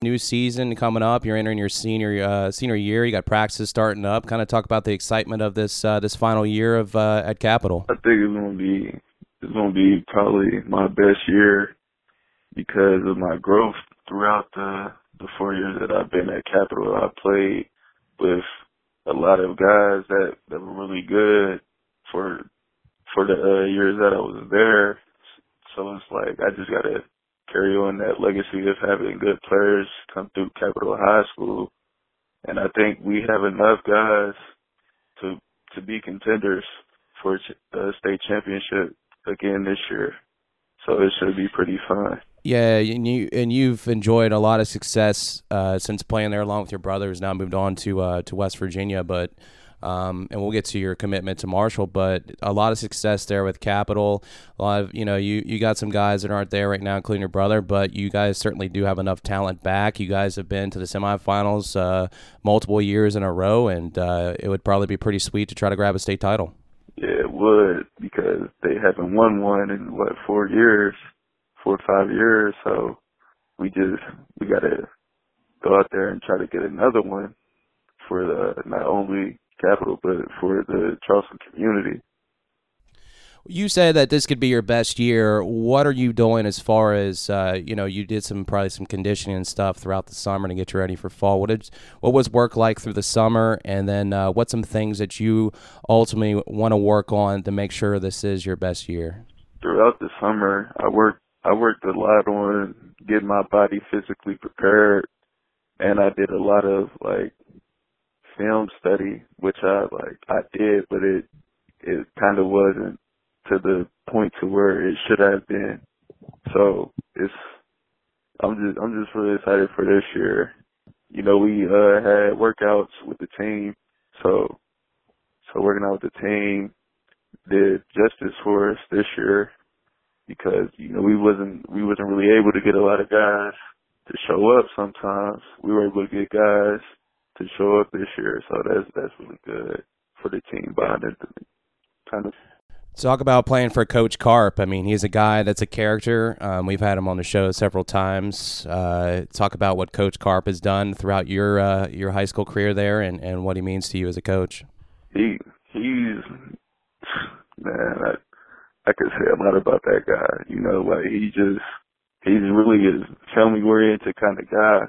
New season coming up. You're entering your senior uh, senior year. You got practices starting up. Kind of talk about the excitement of this uh, this final year of uh, at Capital. I think it's gonna be it's gonna be probably my best year because of my growth throughout the the four years that I've been at Capital. I played with a lot of guys that that were really good for for the uh, years that I was there. So it's like I just gotta carry on that legacy of having good players come through Capital High School, and I think we have enough guys to to be contenders for a state championship again this year. So it should be pretty fun. Yeah, and you and you've enjoyed a lot of success uh, since playing there along with your brothers. Now moved on to uh, to West Virginia, but um, and we'll get to your commitment to Marshall, but a lot of success there with Capital. A lot of you know you you got some guys that aren't there right now, including your brother, but you guys certainly do have enough talent back. You guys have been to the semifinals uh, multiple years in a row, and uh, it would probably be pretty sweet to try to grab a state title. Yeah, it would because they haven't won one in what four years, four or five years. So we just we got to go out there and try to get another one for the not only capital, but for the Charleston community. You said that this could be your best year. What are you doing as far as uh, you know? You did some probably some conditioning and stuff throughout the summer to get you ready for fall. What did what was work like through the summer, and then uh, what's some things that you ultimately want to work on to make sure this is your best year? Throughout the summer, I worked I worked a lot on getting my body physically prepared, and I did a lot of like film study, which I like I did, but it it kind of wasn't to the point to where it should have been. So it's I'm just I'm just really excited for this year. You know, we uh had workouts with the team, so so working out with the team did justice for us this year because you know we wasn't we wasn't really able to get a lot of guys to show up sometimes. We were able to get guys to show up this year. So that's that's really good for the team bonding. Kind of. Talk about playing for Coach Carp. I mean, he's a guy that's a character. Um, we've had him on the show several times. Uh, talk about what Coach Carp has done throughout your uh, your high school career there, and, and what he means to you as a coach. He he's man. I, I could say a lot about that guy. You know, like he just he's really a family oriented kind of guy,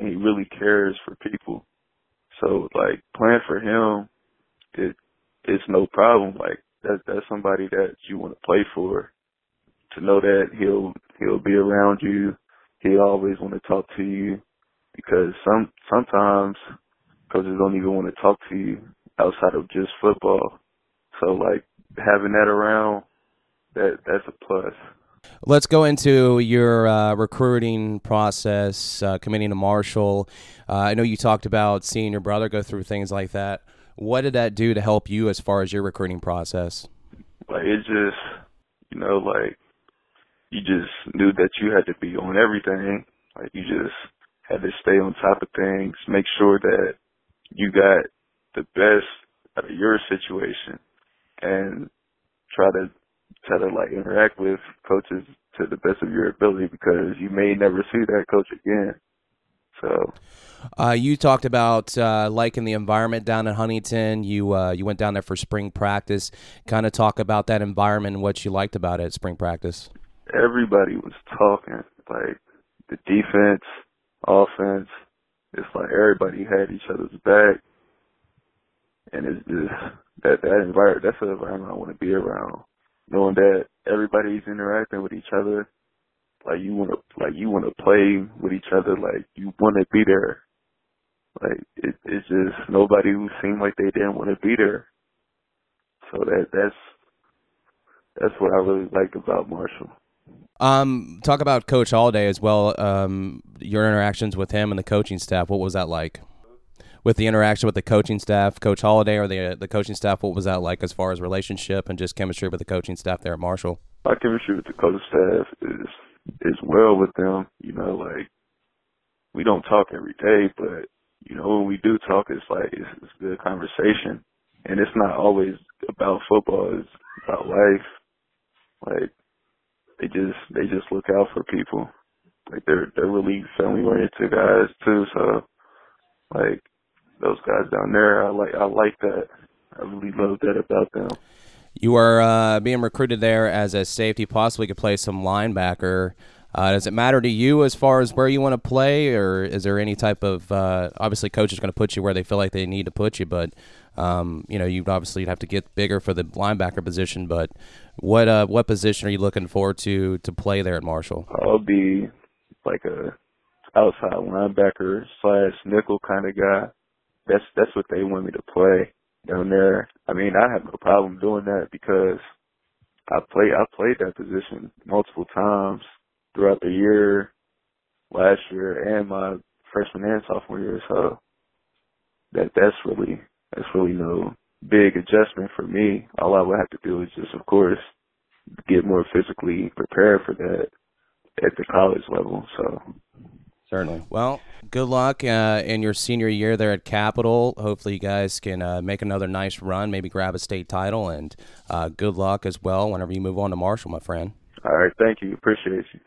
and he really cares for people. So like playing for him, it it's no problem. Like that that's somebody that you want to play for. To know that he'll he'll be around you, he always want to talk to you, because some sometimes coaches don't even want to talk to you outside of just football. So like having that around, that that's a plus. Let's go into your uh, recruiting process, uh, committing to Marshall. Uh, I know you talked about seeing your brother go through things like that. What did that do to help you as far as your recruiting process? Like it just, you know, like you just knew that you had to be on everything. Like you just had to stay on top of things, make sure that you got the best out of your situation, and try to try to like interact with coaches to the best of your ability because you may never see that coach again. So, uh, you talked about uh, liking the environment down in Huntington. You uh, you went down there for spring practice. Kind of talk about that environment and what you liked about it at spring practice. Everybody was talking like the defense, offense. It's like everybody had each other's back, and it's just that that environment. That's the environment I want to be around knowing that everybody's interacting with each other. Like you want to, like you want to play with each other. Like you want to be there. Like it, it's just nobody who seemed like they didn't want to be there. So that that's that's what I really like about Marshall. Um, talk about Coach Holliday as well. Um, your interactions with him and the coaching staff. What was that like? With the interaction with the coaching staff, Coach Holliday, or the uh, the coaching staff? What was that like as far as relationship and just chemistry with the coaching staff there at Marshall? My chemistry with the coaching staff is is well with them. You know, like we don't talk every day, but you know when we do talk, it's like it's, it's good conversation, and it's not always about football. It's about life. Like they just they just look out for people, Like they're they're really family oriented guys too. So like those guys down there, I like I like that. I really love that about them. You are uh, being recruited there as a safety, possibly could play some linebacker. Uh, does it matter to you as far as where you want to play, or is there any type of uh, obviously coach is going to put you where they feel like they need to put you, but um, you know you obviously have to get bigger for the linebacker position. But what uh, what position are you looking forward to to play there at Marshall? I'll be like a outside linebacker slash nickel kind of guy. That's that's what they want me to play down there. I mean, I have no problem doing that because I play I played that position multiple times throughout the year, last year and my freshman and sophomore year. So that that's really that's really no big adjustment for me. All I would have to do is just, of course, get more physically prepared for that at the college level. So Certainly. Well, good luck uh, in your senior year there at Capital. Hopefully, you guys can uh, make another nice run, maybe grab a state title, and uh, good luck as well whenever you move on to Marshall, my friend. All right. Thank you. Appreciate you.